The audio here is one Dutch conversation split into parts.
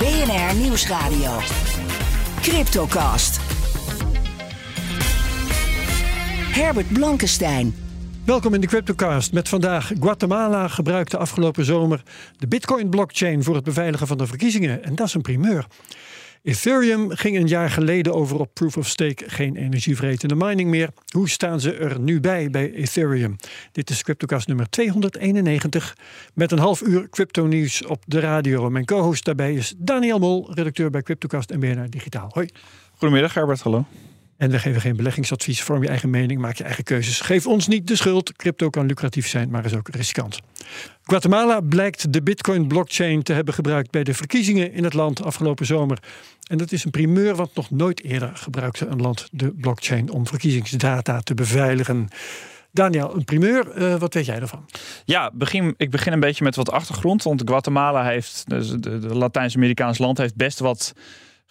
BNR Nieuwsradio. Cryptocast. Herbert Blankenstein. Welkom in de Cryptocast met vandaag Guatemala gebruikte afgelopen zomer de Bitcoin-blockchain voor het beveiligen van de verkiezingen. En dat is een primeur. Ethereum ging een jaar geleden over op proof of stake, geen energievretende mining meer. Hoe staan ze er nu bij bij Ethereum? Dit is Cryptocast nummer 291 met een half uur crypto nieuws op de radio. Mijn co-host daarbij is Daniel Mol, redacteur bij Cryptocast en BNR Digitaal. Hoi. Goedemiddag Herbert, hallo. En we geven geen beleggingsadvies. Vorm je eigen mening, maak je eigen keuzes. Geef ons niet de schuld. Crypto kan lucratief zijn, maar is ook riskant. Guatemala blijkt de Bitcoin-blockchain te hebben gebruikt bij de verkiezingen in het land afgelopen zomer. En dat is een primeur, want nog nooit eerder gebruikte een land de blockchain om verkiezingsdata te beveiligen. Daniel, een primeur, uh, wat weet jij ervan? Ja, begin, ik begin een beetje met wat achtergrond. Want Guatemala heeft, dus de, de Latijns-Amerikaans land, heeft best wat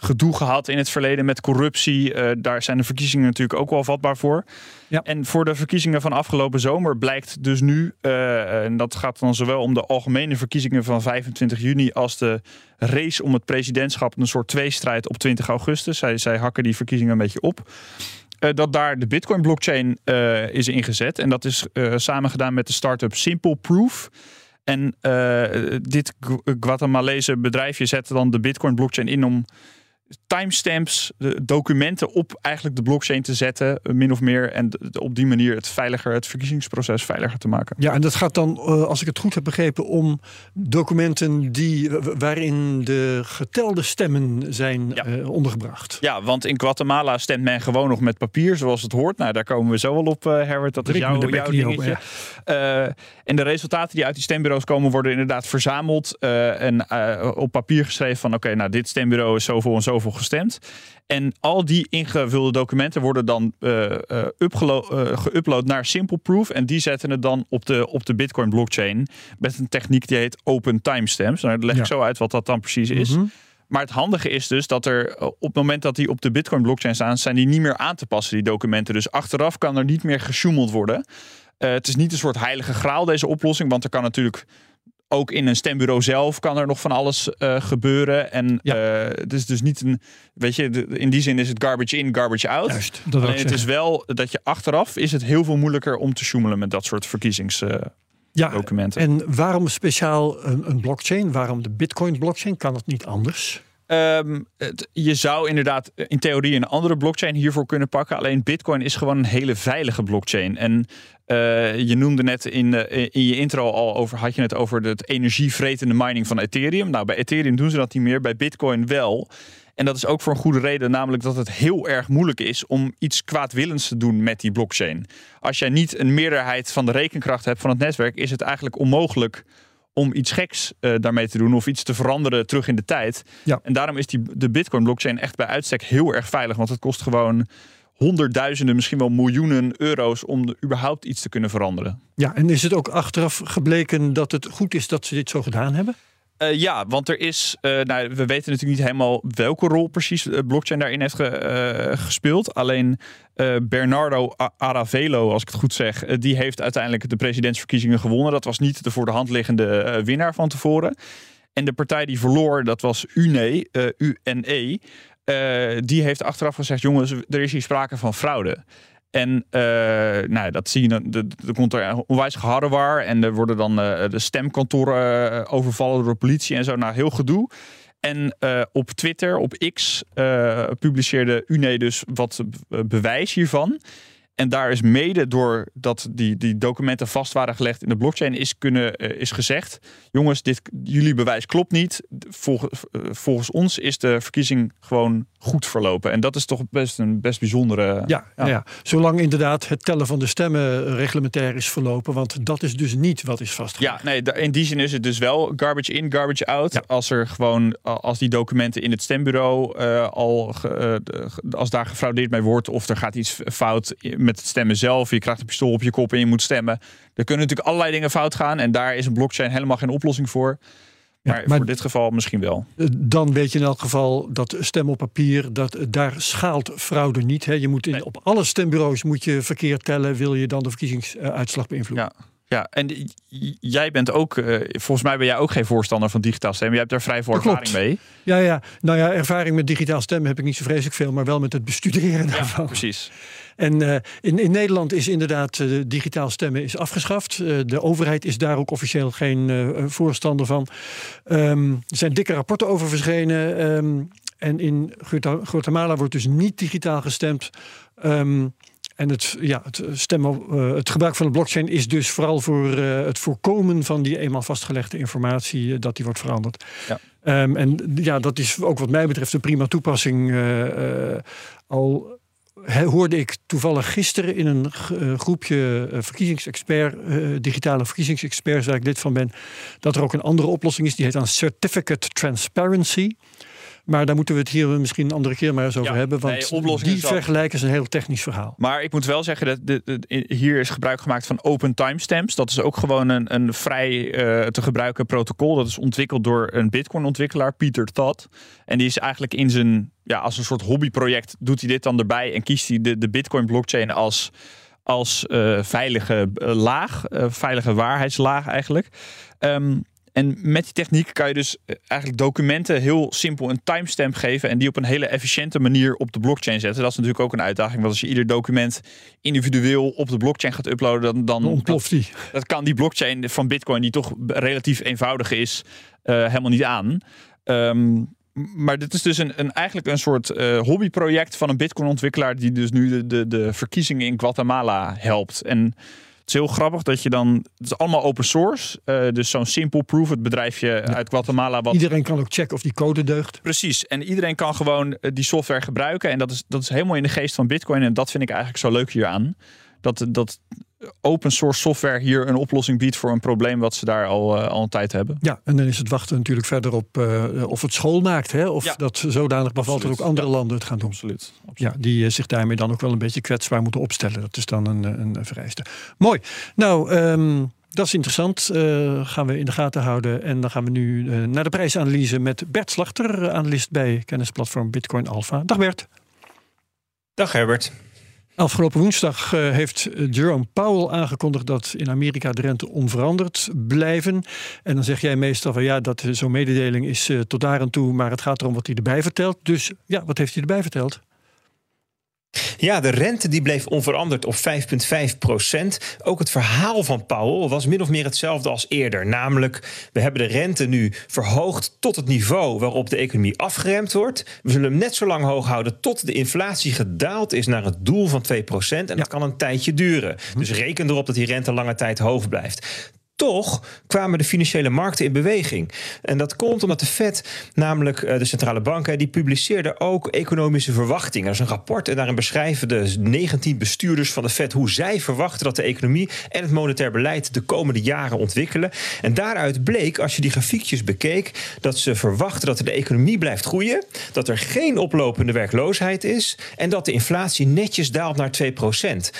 gedoe gehad in het verleden met corruptie. Uh, daar zijn de verkiezingen natuurlijk ook wel vatbaar voor. Ja. En voor de verkiezingen van afgelopen zomer blijkt dus nu, uh, en dat gaat dan zowel om de algemene verkiezingen van 25 juni als de race om het presidentschap, een soort tweestrijd op 20 augustus. Zij, zij hakken die verkiezingen een beetje op. Uh, dat daar de Bitcoin-blockchain is ingezet. En dat is samen gedaan met de start-up Simple Proof. En dit Guatemalese bedrijfje zette dan de Bitcoin-blockchain in om timestamps, documenten op eigenlijk de blockchain te zetten, eh, min of meer. En op die manier het veiliger, het verkiezingsproces veiliger te maken. Ja, en dat gaat dan, eh, als ik het goed heb begrepen, om documenten die, waarin de getelde stemmen zijn eh, ondergebracht. Ja, want in Guatemala stemt men gewoon nog met papier, zoals het hoort. Nou, daar komen we zo wel op, Herbert. Dat is jouw, jouw dingetje. en de resultaten die uit die stembureaus komen, worden inderdaad verzameld en op papier geschreven van oké, nou dit stembureau is zoveel en zo zoveel gestemd. En al die ingevulde documenten worden dan uh, uh, geüpload naar Simple Proof. En die zetten het dan op de, op de Bitcoin blockchain. Met een techniek die heet Open Timestamps. Nou, leg ik zo uit wat dat dan precies is. Mhm. Maar het handige is dus dat er op het moment dat die op de Bitcoin blockchain staan, zijn die niet meer aan te passen, die documenten. Dus achteraf kan er niet meer gesjoemeld worden. het is niet een soort heilige graal, deze oplossing. Want er kan natuurlijk ook in een stembureau zelf kan er nog van alles uh, gebeuren. En ja. uh, het is dus niet een. Weet je, in die zin is het garbage in, garbage out. Juist, dat Alleen het is wel dat je achteraf is het heel veel moeilijker om te sjoemelen met dat soort verkiezingsdocumenten. Uh, ja, en waarom speciaal een, een blockchain? Waarom de Bitcoin blockchain? Kan het niet anders? Het, je zou inderdaad in theorie een andere blockchain hiervoor kunnen pakken. Alleen Bitcoin is gewoon een hele veilige blockchain. En uh, je noemde net in, uh, in je intro al over, had je het over het energievretende mining van Ethereum. Nou, bij Ethereum doen ze dat niet meer, bij Bitcoin wel. En dat is ook voor een goede reden, namelijk dat het heel erg moeilijk is om iets kwaadwillends te doen met die blockchain. Als jij niet een meerderheid van de rekenkracht hebt van het netwerk, is het eigenlijk onmogelijk om iets geks uh, daarmee te doen of iets te veranderen terug in de tijd. Ja. En daarom is die, de Bitcoin blockchain echt bij uitstek heel erg veilig, want het kost gewoon honderdduizenden, misschien wel miljoenen euro's om überhaupt iets te kunnen veranderen. Ja, en is het ook achteraf gebleken dat het goed is dat ze dit zo gedaan hebben? Uh, ja, want er is, uh, nou, we weten natuurlijk niet helemaal welke rol precies de blockchain daarin heeft ge, gespeeld. Alleen Bernardo Aravelo, als ik het goed zeg, die heeft uiteindelijk de presidentsverkiezingen gewonnen. Dat was niet de voor de hand liggende winnaar van tevoren. En de partij die verloor, dat was UNE, UNE. die heeft achteraf gezegd: jongens, er is hier sprake van fraude. En uh, nou, dat zie je, er komt er onwijs geharrewar. En er worden dan uh, de stemkantoren uh, overvallen door de politie en zo. Nou, heel gedoe. En op Twitter, op X, publiceerde UNE dus wat bewijs hiervan. En daar is mede door dat die, die documenten vast waren gelegd in de blockchain, is, kunnen, uh, is gezegd: jongens, dit, jullie bewijs klopt niet. Volgens, uh, volgens ons is de verkiezing gewoon goed verlopen. En dat is toch best een best bijzondere. Ja, ja. ja. zolang inderdaad het tellen van de stemmen reglementair is verlopen. Want dat is dus niet wat is vastgelegd. Ja, nee, in die zin is het dus wel garbage in, garbage out. Ja. Als er gewoon, als die documenten in het stembureau uh, al, als daar gefraudeerd mee wordt, of er gaat iets fout met het stemmen zelf. Je krijgt een pistool op je kop en je moet stemmen. Er kunnen natuurlijk allerlei dingen fout gaan. En daar is een blockchain helemaal geen oplossing voor. Maar, maar, voor dit geval misschien wel. Eh, dan weet je in elk geval dat stem op papier, dat, daar schaalt fraude niet. Hè. Je moet in, op alle stembureaus moet je verkeer tellen, wil je dan de verkiezingsuitslag beïnvloeden. Ja. Ja, en jij bent ook, uh, volgens mij ben jij ook geen voorstander van digitaal stemmen. Jij hebt daar vrij veel ervaring mee. Ja, ja, nou ja, ervaring met digitaal stemmen heb ik niet zo vreselijk veel, maar wel met het bestuderen daarvan. Ja, precies. En uh, in, in Nederland is inderdaad uh, digitaal stemmen is afgeschaft. de overheid is daar ook officieel geen voorstander van. Um, er zijn dikke rapporten over verschenen. Um, en in Guatemala wordt dus niet digitaal gestemd. Um, en het, ja, het, stemmen, uh, het gebruik van de blockchain is dus vooral voor uh, het voorkomen van die eenmaal vastgelegde informatie, uh, dat die wordt veranderd. Ja. Um, en ja, dat is ook wat mij betreft een prima toepassing. al hoorde ik toevallig gisteren in een groepje verkiezingsexpert, digitale verkiezingsexperts, waar ik lid van ben, dat er ook een andere oplossing is. Die heet dan Certificate Transparency. Maar daar moeten we het hier misschien een andere keer maar eens over hebben. Want nee, die vergelijken is een heel technisch verhaal. Maar ik moet wel zeggen dat de, hier is gebruik gemaakt van open timestamps. Dat is ook gewoon een, een vrij uh, te gebruiken protocol. Dat is ontwikkeld door een Bitcoin-ontwikkelaar, Peter Todd. En die is eigenlijk in zijn, ja, als een soort hobbyproject, doet hij dit dan erbij en kiest hij de, de Bitcoin-blockchain als als uh, veilige uh, laag, uh, veilige waarheidslaag eigenlijk. Um, en met die techniek kan je dus eh, eigenlijk documenten heel simpel een timestamp geven en die op een hele efficiënte manier op de blockchain zetten. Dat is natuurlijk ook een uitdaging, want als je ieder document individueel op de blockchain gaat uploaden, dan, dan, ontploft die. Dat, kan die blockchain van Bitcoin, die toch relatief eenvoudig is, uh, helemaal niet aan. Um, maar dit is dus een, een eigenlijk een soort uh, hobbyproject van een Bitcoin-ontwikkelaar die dus nu de, de, de verkiezingen in Guatemala helpt. En is heel grappig dat je dan. Het is allemaal open source. Uh, dus zo'n Simple Proof, het bedrijfje uit Guatemala. Wat... Iedereen kan ook checken of die code deugt. Precies. En iedereen kan gewoon eh, die software gebruiken. En dat is, dat is helemaal in de geest van Bitcoin. En dat vind ik eigenlijk zo leuk hieraan. Dat, dat open source software hier een oplossing biedt voor een probleem wat ze daar al, uh, al een tijd hebben. Ja, en dan is het wachten natuurlijk verder op uh, of het school maakt. Hè? Of ja. dat zodanig bevalt er ook andere ja. landen het gaan doen. Absoluut. Ja, die uh, zich daarmee dan ook wel een beetje kwetsbaar moeten opstellen. Dat is dan een, een vereiste. Mooi. Nou, um, dat is interessant. gaan we in de gaten houden. En dan gaan we nu naar de prijsanalyse met Bert Slachter, analist bij kennisplatform Bitcoin Alpha. Dag Bert. Dag Herbert. Afgelopen woensdag uh, heeft Jerome Powell aangekondigd dat in Amerika de rente onveranderd blijven. En dan zeg jij meestal van ja, dat zo'n mededeling is tot daar en toe, maar het gaat erom wat hij erbij vertelt. Dus ja, wat heeft hij erbij verteld? Ja, de rente die bleef onveranderd op 5,5 procent. Ook het verhaal van Powell was min of meer hetzelfde als eerder. Namelijk, we hebben de rente nu verhoogd tot het niveau waarop de economie afgeremd wordt. We zullen hem net zo lang hoog houden tot de inflatie gedaald is naar het doel van 2 procent. En dat kan een tijdje duren. Dus reken erop dat die rente lange tijd hoog blijft toch kwamen de financiële markten in beweging. En dat komt omdat de Fed, namelijk eh, de centrale banken, die publiceerde ook economische verwachtingen. Dat is een rapport en daarin beschrijven de 19 bestuurders van de Fed hoe zij verwachten dat de economie en het monetair beleid de komende jaren ontwikkelen. En daaruit bleek, als je die grafiekjes bekeek, dat ze verwachten dat de economie blijft groeien, dat er geen oplopende werkloosheid is en dat de inflatie netjes daalt naar 2 procent.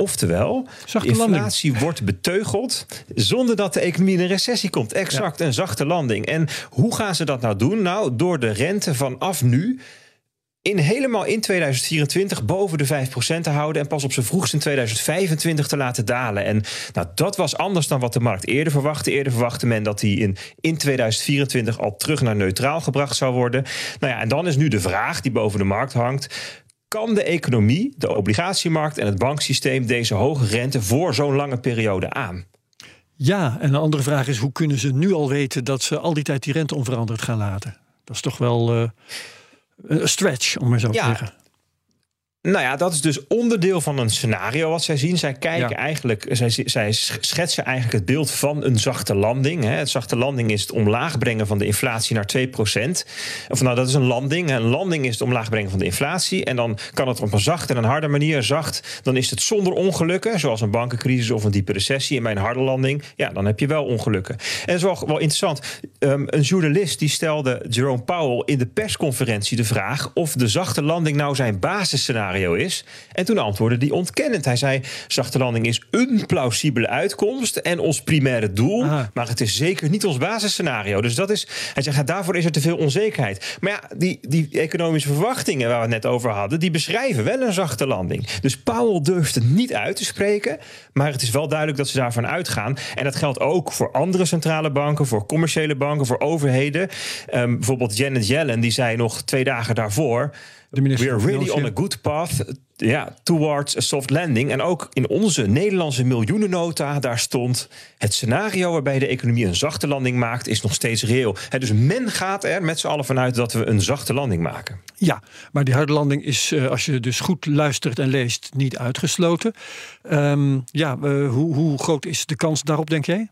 Oftewel, de inflatie wordt beteugeld zonder dat de economie in een recessie komt. Exact, een zachte landing. En hoe gaan ze dat nou doen? Nou, door de rente vanaf nu in helemaal in 2024 boven de 5% te houden en pas op zijn vroegst in 2025 te laten dalen. En nou, dat was anders dan wat de markt eerder verwachtte. Eerder verwachtte men dat die in, in 2024 al terug naar neutraal gebracht zou worden. Nou ja, en dan is nu de vraag die boven de markt hangt kan de economie, de obligatiemarkt en het banksysteem deze hoge rente voor zo'n lange periode aan? Ja, en een andere vraag is: hoe kunnen ze nu al weten dat ze al die tijd die rente onveranderd gaan laten? Dat is toch wel uh, een stretch, om maar zo te zeggen. Nou ja, dat is dus onderdeel van een scenario wat zij zien. Zij kijken eigenlijk, zij, zij schetsen eigenlijk het beeld van een zachte landing. Hè. Het zachte landing is het omlaag brengen van de inflatie naar 2%. Of nou, dat is een landing. Een landing is het omlaag brengen van de inflatie. En dan kan het op een zachte en een harde manier. Zacht, dan is het zonder ongelukken, zoals een bankencrisis of een diepe recessie. En bij een harde landing, ja, dan heb je wel ongelukken. En dat is wel, wel interessant. Um, een journalist die stelde Jerome Powell in de persconferentie de vraag of de zachte landing nou zijn basisscenario is. En toen antwoordde hij ontkennend. Hij zei: zachte landing is een plausibele uitkomst en ons primaire doel, maar het is zeker niet ons basisscenario. Dus dat is, hij zegt, daarvoor is er te veel onzekerheid. Maar ja, die, die economische verwachtingen waar we het net over hadden, die beschrijven wel een zachte landing. Dus Powell durft het niet uit te spreken, maar het is wel duidelijk dat ze daarvan uitgaan. En dat geldt ook voor andere centrale banken, voor commerciële banken, voor overheden. Um, bijvoorbeeld Janet Yellen, die zei nog twee dagen daarvoor. We are really on a good path ja, towards a soft landing. En ook in onze Nederlandse miljoenennota, daar stond... het scenario waarbij de economie een zachte landing maakt... is nog steeds reëel. dus men gaat er met z'n allen vanuit dat we een zachte landing maken. Ja, maar die harde landing is, eh, als je dus goed luistert en leest... niet uitgesloten. Um, ja, uh, hoe, hoe groot is de kans daarop, denk jij?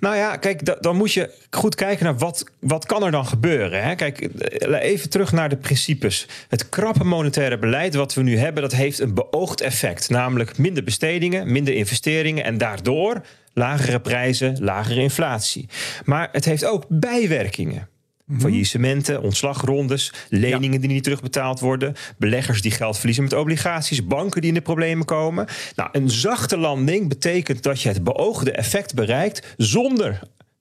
Nou ja, kijk, dan moet je goed kijken naar wat, wat kan er dan gebeuren. Hè? Kijk, eh, even terug naar de principes. Het krappe monetaire beleid wat we nu hebben, dat heeft een beoogd effect. Namelijk minder bestedingen, minder investeringen en daardoor lagere prijzen, lagere inflatie. Maar het heeft ook bijwerkingen. Mhm. Faillissementen, ontslagrondes, leningen die niet terugbetaald worden, beleggers die geld verliezen met obligaties, banken die in de problemen komen. Nou, een zachte landing betekent dat je het beoogde effect bereikt zonder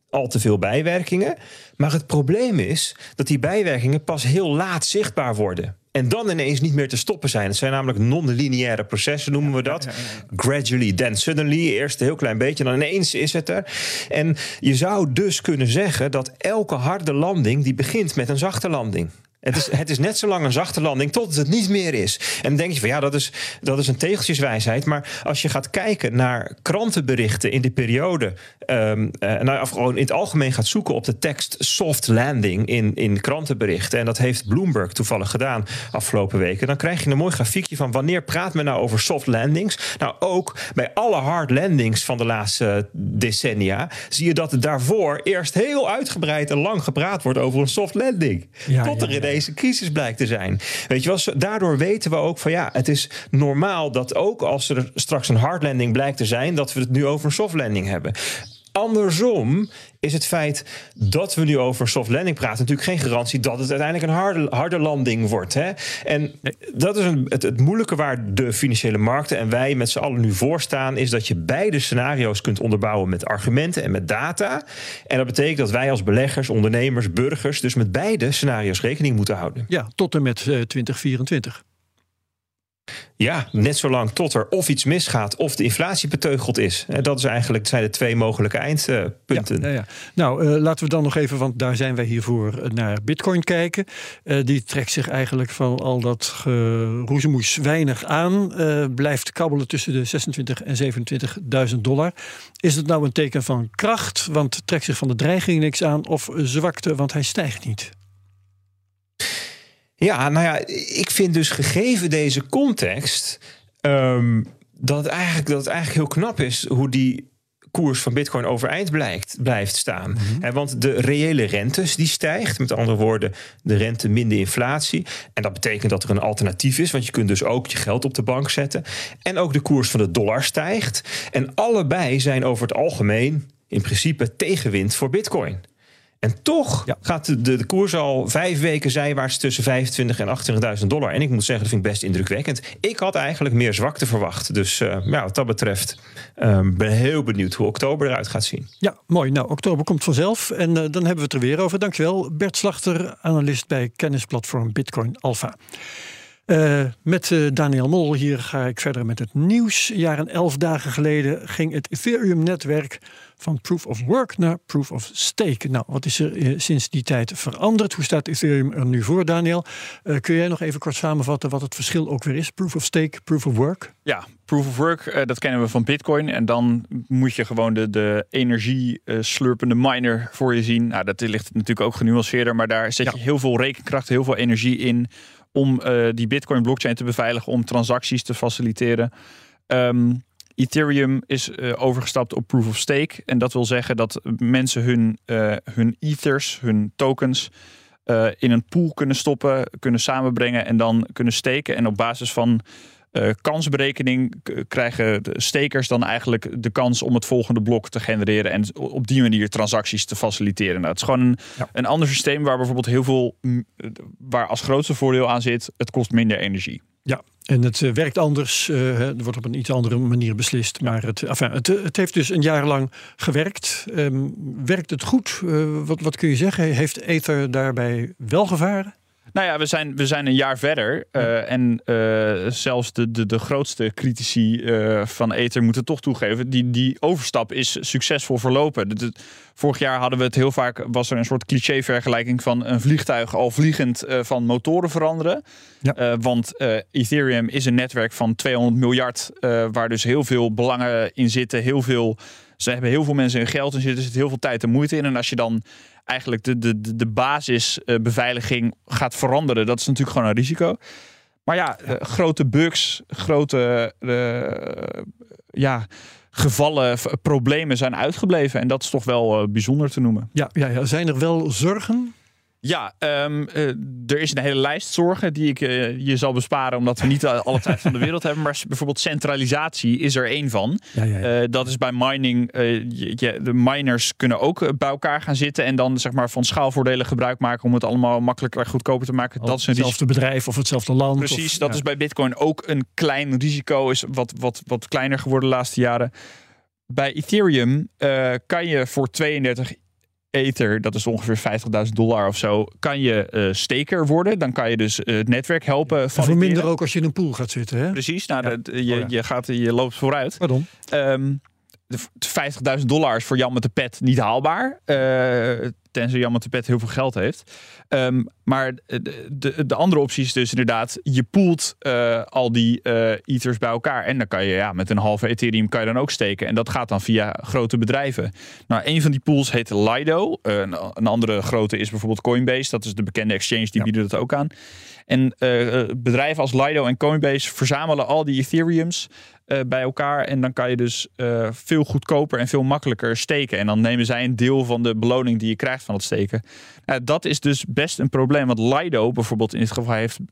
al te veel bijwerkingen. Maar het probleem is dat die bijwerkingen pas heel laat zichtbaar worden. En dan ineens niet meer te stoppen zijn. Het zijn namelijk non-lineaire processen, noemen we dat. Gradually, then suddenly. Eerst een heel klein beetje, dan ineens is het er. En je zou dus kunnen zeggen dat elke harde landing... die begint met een zachte landing. Het is, het is net zo lang een zachte landing tot het niet meer is. En dan denk je van ja, dat is, dat is een tegeltjeswijsheid. Maar als je gaat kijken naar krantenberichten in die periode. Um, uh, nou, of gewoon in het algemeen gaat zoeken op de tekst soft landing in, in krantenberichten. En dat heeft Bloomberg toevallig gedaan afgelopen weken. Dan krijg je een mooi grafiekje van wanneer praat men nou over soft landings. Nou, ook bij alle hard landings van de laatste decennia zie je dat daarvoor eerst heel uitgebreid en lang gepraat wordt over een soft landing. Ja, tot er deze crisis blijkt te zijn. Weet je wel, daardoor weten we ook van ja, het is normaal dat ook als er straks een hard landing blijkt te zijn, dat we het nu over een soft landing hebben. Andersom is het feit dat we nu over soft landing praten natuurlijk geen garantie dat het uiteindelijk een harde, harde landing wordt. Hè? En dat is een, het, het, moeilijke waar de financiële markten en wij met z'n allen nu voor staan, is dat je beide scenario's kunt onderbouwen met argumenten en met data. En dat betekent dat wij als beleggers, ondernemers, burgers, dus met beide scenario's rekening moeten houden. Ja, tot en met 2024. Eh, ja, net zolang tot er of iets misgaat of de inflatie beteugeld is. Dat is eigenlijk, zijn de twee mogelijke eindpunten. Ja, ja. Nou, uh, laten we dan nog even, want daar zijn wij hiervoor eh, naar Bitcoin kijken. Uh, die trekt zich eigenlijk van al dat roezemoes weinig aan. Blijft kabbelen tussen de 26 en 27.000 dollar. Is het nou een teken van kracht, want trekt zich van de dreiging niks aan, of zwakte, want hij stijgt niet? Ja, nou ja, ik vind dus gegeven deze context. Um, dat, het eigenlijk, dat het eigenlijk heel knap is hoe die koers van Bitcoin overeind blijkt, blijft staan. Mm want de reële rentes die stijgt. Met andere woorden, de rente minder inflatie. En dat betekent dat er een alternatief is. Want je kunt dus ook je geld op de bank zetten. En ook de koers van de dollar stijgt. En allebei zijn over het algemeen in principe tegenwind voor Bitcoin. En toch gaat de, de, koers al vijf weken zijwaarts tussen 25 en 28.000 dollar. En ik moet zeggen, dat vind ik best indrukwekkend. Ik had eigenlijk meer zwakte verwacht. Dus uh, ja, wat dat betreft um, ben heel benieuwd hoe oktober eruit gaat zien. Ja, mooi. Nou, oktober komt vanzelf. En uh, dan hebben we het er weer over. Dankjewel, Bert Slachter, analist bij kennisplatform Bitcoin Alpha. Uh, met uh, Daniel Mol hier ga ik verder met het nieuws. Een jaar en elf dagen geleden ging het Ethereum-netwerk van Proof of Work naar Proof of Stake. Nou, wat is er uh, sinds die tijd veranderd? Hoe staat Ethereum er nu voor, Daniel? kun jij nog even kort samenvatten wat het verschil ook weer is? Proof of Stake, Proof of Work? Ja, Proof of Work, dat kennen we van Bitcoin. En dan moet je gewoon de, de energie slurpende miner voor je zien. Nou, dat ligt natuurlijk ook genuanceerder, maar daar zet je heel veel rekenkracht, heel veel energie in om die Bitcoin blockchain te beveiligen, om transacties te faciliteren. Ehm, Ethereum is overgestapt op proof of stake. En dat wil zeggen dat mensen hun, hun ethers, hun tokens, in een pool kunnen stoppen, kunnen samenbrengen en dan kunnen steken. En op basis van kansberekening krijgen de stekers dan eigenlijk de kans om het volgende blok te genereren en op die manier transacties te faciliteren. Nou, het is gewoon een, een ander systeem waar bijvoorbeeld heel veel, waar als grootste voordeel aan zit, het kost minder energie. Ja, en het uh, werkt anders. Uh, er wordt op een iets andere manier beslist. Maar het, enfin, het, het heeft dus een jaar lang gewerkt. Um, werkt het goed? Uh, wat, wat kun je zeggen? Heeft Ether daarbij wel gevaren? Nou ja, we zijn, we zijn een jaar verder. Uh, en uh, zelfs de, de, de grootste critici uh, van Ether moeten toch toegeven. Die, die overstap is succesvol verlopen. De, de, vorig jaar hadden we het heel vaak. Was er een soort cliché vergelijking van een vliegtuig al vliegend van motoren veranderen. Ja. want Ethereum is een netwerk van 200 miljard. waar dus heel veel belangen in zitten. Heel veel. Ze hebben heel veel mensen hun geld in zitten. Er zit heel veel tijd en moeite in. En als je dan eigenlijk de, de, de basisbeveiliging gaat veranderen. Dat is natuurlijk gewoon een risico. Maar ja, ja. Eh, grote bugs, grote uh, ja, gevallen, problemen zijn uitgebleven. En dat is toch wel uh, bijzonder te noemen. Ja, ja, ja, zijn er wel zorgen ja, um, uh, er is een hele lijst zorgen die ik uh, je zal besparen, omdat we niet alle tijd van de wereld hebben. Maar bijvoorbeeld centralisatie is er één van. Ja, ja, ja. Uh, dat is bij mining. Je, de miners kunnen ook bij elkaar gaan zitten en dan zeg maar van schaalvoordelen gebruik maken om het allemaal makkelijker en goedkoper te maken. dat is hetzelfde bedrijf of hetzelfde land. Precies, of, dat is bij Bitcoin ook een klein risico, is wat, wat, wat kleiner geworden de laatste jaren. Bij Ethereum kan je voor 32 Ether, dat is ongeveer 50.000 dollar of zo, kan je uh, steker worden. Dan kan je dus uh, het netwerk helpen. Voor minder ook als je in een pool gaat zitten. Hè? Precies, nou, ja. dat, je, oh, ja. je, gaat, je loopt vooruit. Pardon? Um, 50.000 dollar is voor Jan met de pet niet haalbaar. Uh, tenzij Jan met de pet heel veel geld heeft. Um, maar de, de, de, andere optie is dus inderdaad, je poelt uh, al die uh, ethers bij elkaar. En dan kan je ja, met een halve Ethereum kan je dan ook steken. En dat gaat dan via grote bedrijven. Nou, een van die pools heet Lido. Een, een, andere grote is bijvoorbeeld Coinbase. Dat is de bekende exchange, die ja. bieden dat ook aan. En bedrijven als Lido en Coinbase verzamelen al die Ethereums uh, bij elkaar. En dan kan je dus uh, veel goedkoper en veel makkelijker steken. En dan nemen zij een deel van de beloning die je krijgt van het steken. Dat is dus best een probleem. Want Lido bijvoorbeeld in dit geval heeft 32,5%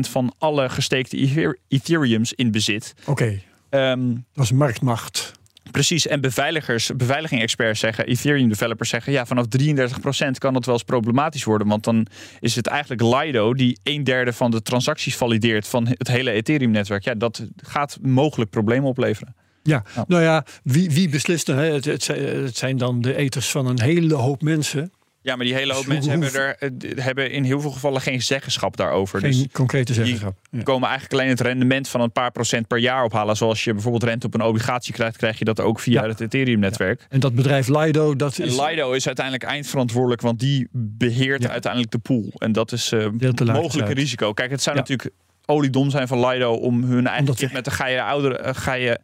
van alle gesteekte Ethereums in bezit. Oké, okay. um, dat is marktmacht. Precies, en beveiligers, beveiliging-experts zeggen, Ethereum-developers zeggen, ja, vanaf 33% kan dat wel eens problematisch worden, want dan is het eigenlijk Lido die een derde van de transacties valideert van het hele Ethereum-netwerk. Ja, dat gaat mogelijk problemen opleveren. Ja, nou ja, wie, wie beslist dan? Het, het zijn dan de eters van een hele hoop mensen. Ja, maar die hele hoop mensen hebben, er, eh, hebben in heel veel gevallen geen zeggenschap daarover. Geen dus concrete zeggenschap. Die komen eigenlijk alleen het rendement van een paar procent per jaar ophalen. Zoals je bijvoorbeeld rente op een obligatie krijgt, krijg je dat ook via ja. het Ethereum-netwerk. Ja. En dat bedrijf Lido, dat is. En Lido is uiteindelijk eindverantwoordelijk, want die beheert uiteindelijk de pool. En dat is uh, mogelijk een risico. Kijk, het zou natuurlijk oliedom zijn van Lido om hun eigen met de ouder, uh, geie,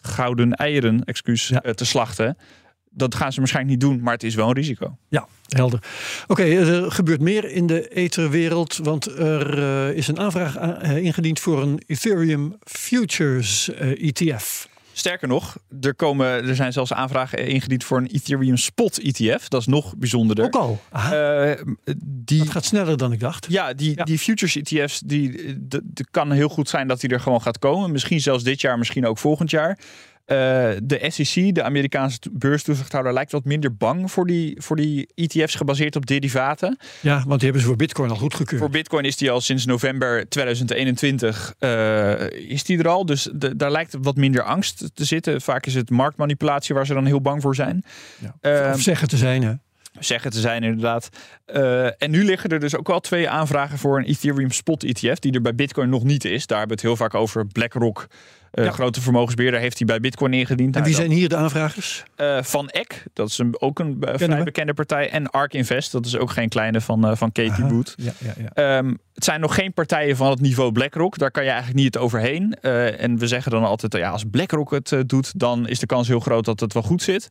gouden eieren excuus, te slachten dat gaan ze waarschijnlijk niet doen, maar het is wel een risico. Ja, helder. Oké, okay, er gebeurt meer in de etherwereld, want er uh, is een aanvraag uh, ingediend voor een Ethereum Futures uh, ETF. Sterker nog, er, komen, er zijn zelfs aanvragen ingediend voor een Ethereum Spot ETF. Dat is nog bijzonderder. Ook al? die, dat gaat sneller dan ik dacht. Ja, die, ja. die futures ETF's, die, de, kan heel goed zijn dat die er gewoon gaat komen. Misschien zelfs dit jaar, misschien ook volgend jaar. Uh, de SEC, de Amerikaanse beurstoezichthouder, lijkt wat minder bang voor die, voor die ETF's gebaseerd op derivaten. Ja, want die hebben ze voor Bitcoin al goedgekeurd. Voor Bitcoin is die al sinds november 2021 uh, is die er al. Dus de, daar lijkt wat minder angst te zitten. Vaak is het marktmanipulatie waar ze dan heel bang voor zijn. Ja. Uh, of zeggen te zijn, hè? Zeggen te zijn, inderdaad. Uh, en nu liggen er dus ook wel twee aanvragen voor een Ethereum Spot ETF, die er bij Bitcoin nog niet is. Daar hebben we het heel vaak over. BlackRock, uh, ja. grote vermogensbeheerder, heeft hij bij Bitcoin ingediend. En wie zijn hier de aanvragers? Uh, van Eck, dat is een, ook een vrij bekende partij. En Ark Invest, dat is ook geen kleine van, van Katie Boot. Ja, ja, ja. Um, het zijn nog geen partijen van het niveau BlackRock. Daar kan je eigenlijk niet het overheen. en we zeggen dan altijd, ja, als BlackRock het doet, dan is de kans heel groot dat het wel goed zit.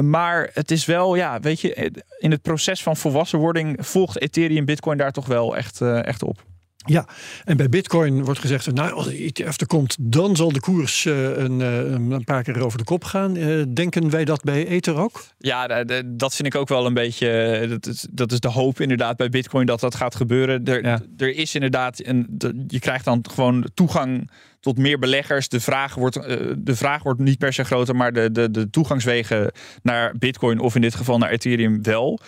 Maar het is wel, ja, weet je, in het proces van volwassenwording volgt Ethereum Bitcoin daar toch wel echt, echt op. Ja, en bij Bitcoin wordt gezegd: nou, als de ETF er komt, dan zal de koers uh, een, een, paar keer over de kop gaan. Uh, denken wij dat bij Ether ook? Ja, dat vind ik ook wel een beetje. Dat is, dat is de hoop inderdaad bij Bitcoin dat dat gaat gebeuren. Er, ja. er is inderdaad, een, je krijgt dan gewoon toegang tot meer beleggers. De vraag wordt, uh, de vraag wordt niet per se groter, maar de, de, de toegangswegen naar Bitcoin of in dit geval naar Ethereum wel.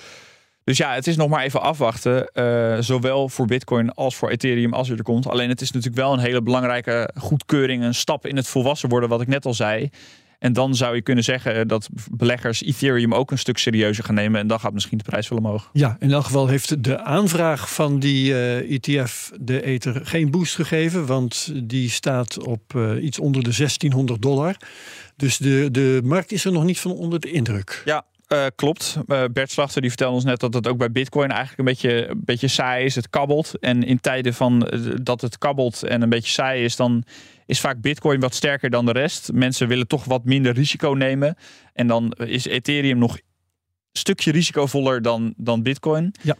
Dus ja, het is nog maar even afwachten. Uh, zowel voor Bitcoin als voor Ethereum als er komt. Alleen het is natuurlijk wel een hele belangrijke goedkeuring. Een stap in het volwassen worden, wat ik net al zei. En dan zou je kunnen zeggen dat beleggers Ethereum ook een stuk serieuzer gaan nemen. En dan gaat misschien de prijs wel omhoog. Ja, in elk geval heeft de aanvraag van die uh, eh, ETF de Ether geen boost gegeven. Want die staat op uh, iets onder de 1600 dollar. Dus de, de markt is er nog niet van onder de indruk. Ja, uh, klopt. Uh, Bert Slachter die vertelde ons net dat het ook bij Bitcoin eigenlijk een beetje, een beetje saai is. Het kabbelt. En in tijden van uh, dat het kabbelt en een beetje saai is, dan is vaak Bitcoin wat sterker dan de rest. Mensen willen toch wat minder risico nemen. En dan is Ethereum nog een stukje risicovoller dan, dan Bitcoin. Ja.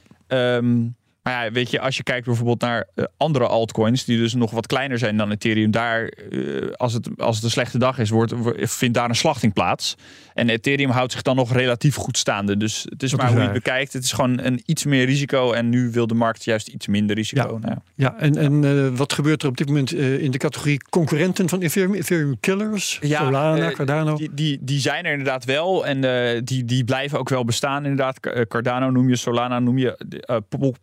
Um, maar ja, weet je, als je kijkt bijvoorbeeld naar uh, andere altcoins, die dus nog wat kleiner zijn dan Ethereum, daar, uh, als, het, als het een slechte dag is, wordt, vindt daar een slachting plaats. En Ethereum houdt zich dan nog relatief goed staande. Dus het is Dat maar is hoe je het bekijkt. Het is gewoon een iets meer risico en nu wil de markt juist iets minder risico. Ja, nou ja. ja en, en uh, wat gebeurt er op dit moment in de categorie concurrenten van Ethereum? Ethereum killers, ja, Solana, Cardano? Die, die, die, zijn er inderdaad wel en die, die blijven ook wel bestaan inderdaad. Cardano noem je, Solana noem je,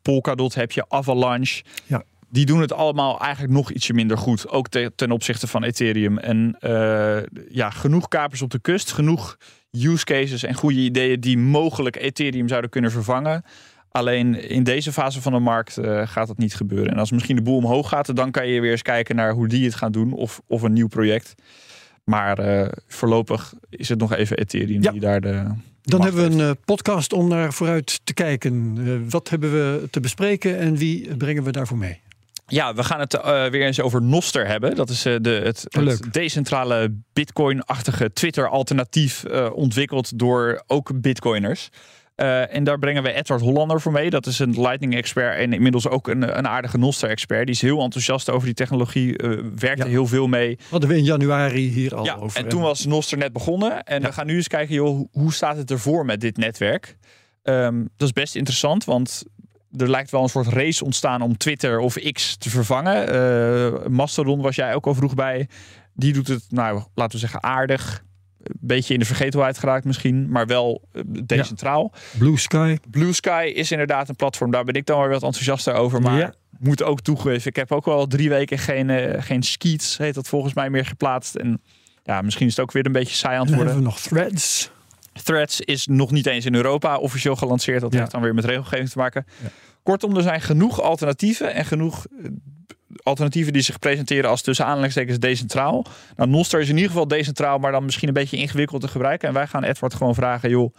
Polka Polkadot heb je, Avalanche. Ja. Die doen het allemaal eigenlijk nog ietsje minder goed. Ook ten opzichte van Ethereum. En uh, ja, genoeg kapers op de kust. Genoeg use cases en goede ideeën die mogelijk Ethereum zouden kunnen vervangen. Alleen in deze fase van de markt uh, gaat dat niet gebeuren. En als misschien de boel omhoog gaat, dan kan je weer eens kijken naar hoe die het gaan doen. Of, of een nieuw project. Maar uh, voorlopig is het nog even Ethereum ja. die daar de dan hebben we een uh, podcast om naar vooruit te kijken. Uh, wat hebben we te bespreken en wie brengen we daarvoor mee? Ja, we gaan het uh, weer eens over Noster hebben. Dat is de, het, het decentrale Bitcoin-achtige Twitter-alternatief ontwikkeld door ook Bitcoiners. Uh, en daar brengen we Edward Hollander voor mee. Dat is een Lightning-expert en inmiddels ook een, een aardige Noster-expert. Die is heel enthousiast over die technologie, uh, werkte ja. heel veel mee. Hadden we in januari hier al ja, over. En toen was Noster net begonnen. En ja. we gaan nu eens kijken, joh, hoe staat het ervoor met dit netwerk? Um, dat is best interessant, want er lijkt wel een soort race ontstaan om Twitter of X te vervangen. Uh, Mastodon was jij ook al vroeg bij. Die doet het, nou, laten we zeggen, aardig een beetje in de vergetelheid geraakt misschien, maar wel eh, decentraal. Ja. Blue Sky. Blue Sky is inderdaad een platform, daar ben ik dan wel wat enthousiaster over, maar ja. moet ook toegeven. Ik heb ook wel drie weken geen, uh, geen skeets, heet dat volgens mij, meer geplaatst. En ja, misschien is het ook weer een beetje saai aan het worden. Hebben we nog Threads. Threads is nog niet eens in Europa officieel gelanceerd. Dat ja. heeft dan weer met regelgeving te maken. Ja. Kortom, er zijn genoeg alternatieven en genoeg eh, alternatieven die zich presenteren als tussen aanhalingstekens decentraal. Nou, Noster is in ieder geval decentraal, maar dan misschien een beetje ingewikkeld te gebruiken. En wij gaan Edward gewoon vragen, joh,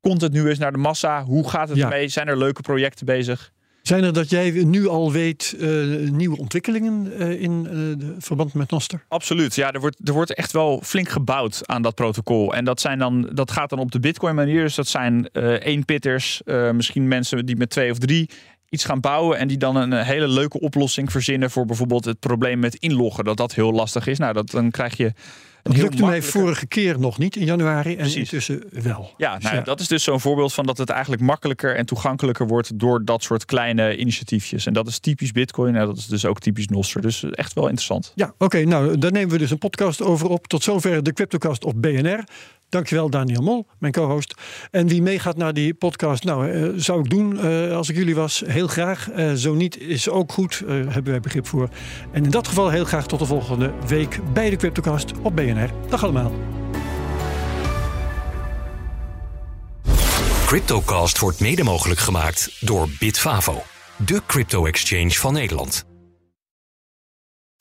komt het nu eens naar de massa? Hoe gaat het ja. ermee? Zijn er leuke projecten bezig? Zijn er dat jij nu al weet uh, nieuwe ontwikkelingen uh, in uh, verband met Noster? Absoluut. Ja, er wordt, er wordt echt wel flink gebouwd aan dat protocol. En dat, zijn dan, dat gaat dan op de Bitcoin manier. Dus dat zijn één pitters, misschien mensen die met twee of drie iets gaan bouwen en die dan een hele leuke oplossing verzinnen voor bijvoorbeeld het probleem met inloggen. Dat dat heel lastig is. Nou, dat, dan krijg je. Dat lukte mij vorige keer nog niet in januari en Precies. intussen wel. Ja, nou, dus ja, dat is dus zo'n voorbeeld van dat het eigenlijk makkelijker en toegankelijker wordt door dat soort kleine initiatiefjes. En dat is typisch Bitcoin en dat is dus ook typisch Nostr. Dus echt wel interessant. Ja, oké. nou, daar nemen we dus een podcast over op. Tot zover de Cryptocast op BNR. Dankjewel Daniel Mol, mijn co-host. En wie meegaat naar die podcast, nou, uh, zou ik doen uh, als ik jullie was. Heel graag. Uh, zo niet is ook goed, hebben wij begrip voor. En in dat geval heel graag tot de volgende week bij de Cryptocast op BNR. Dag allemaal. Cryptocast wordt mede mogelijk gemaakt door Bitfavo, de crypto-exchange van Nederland.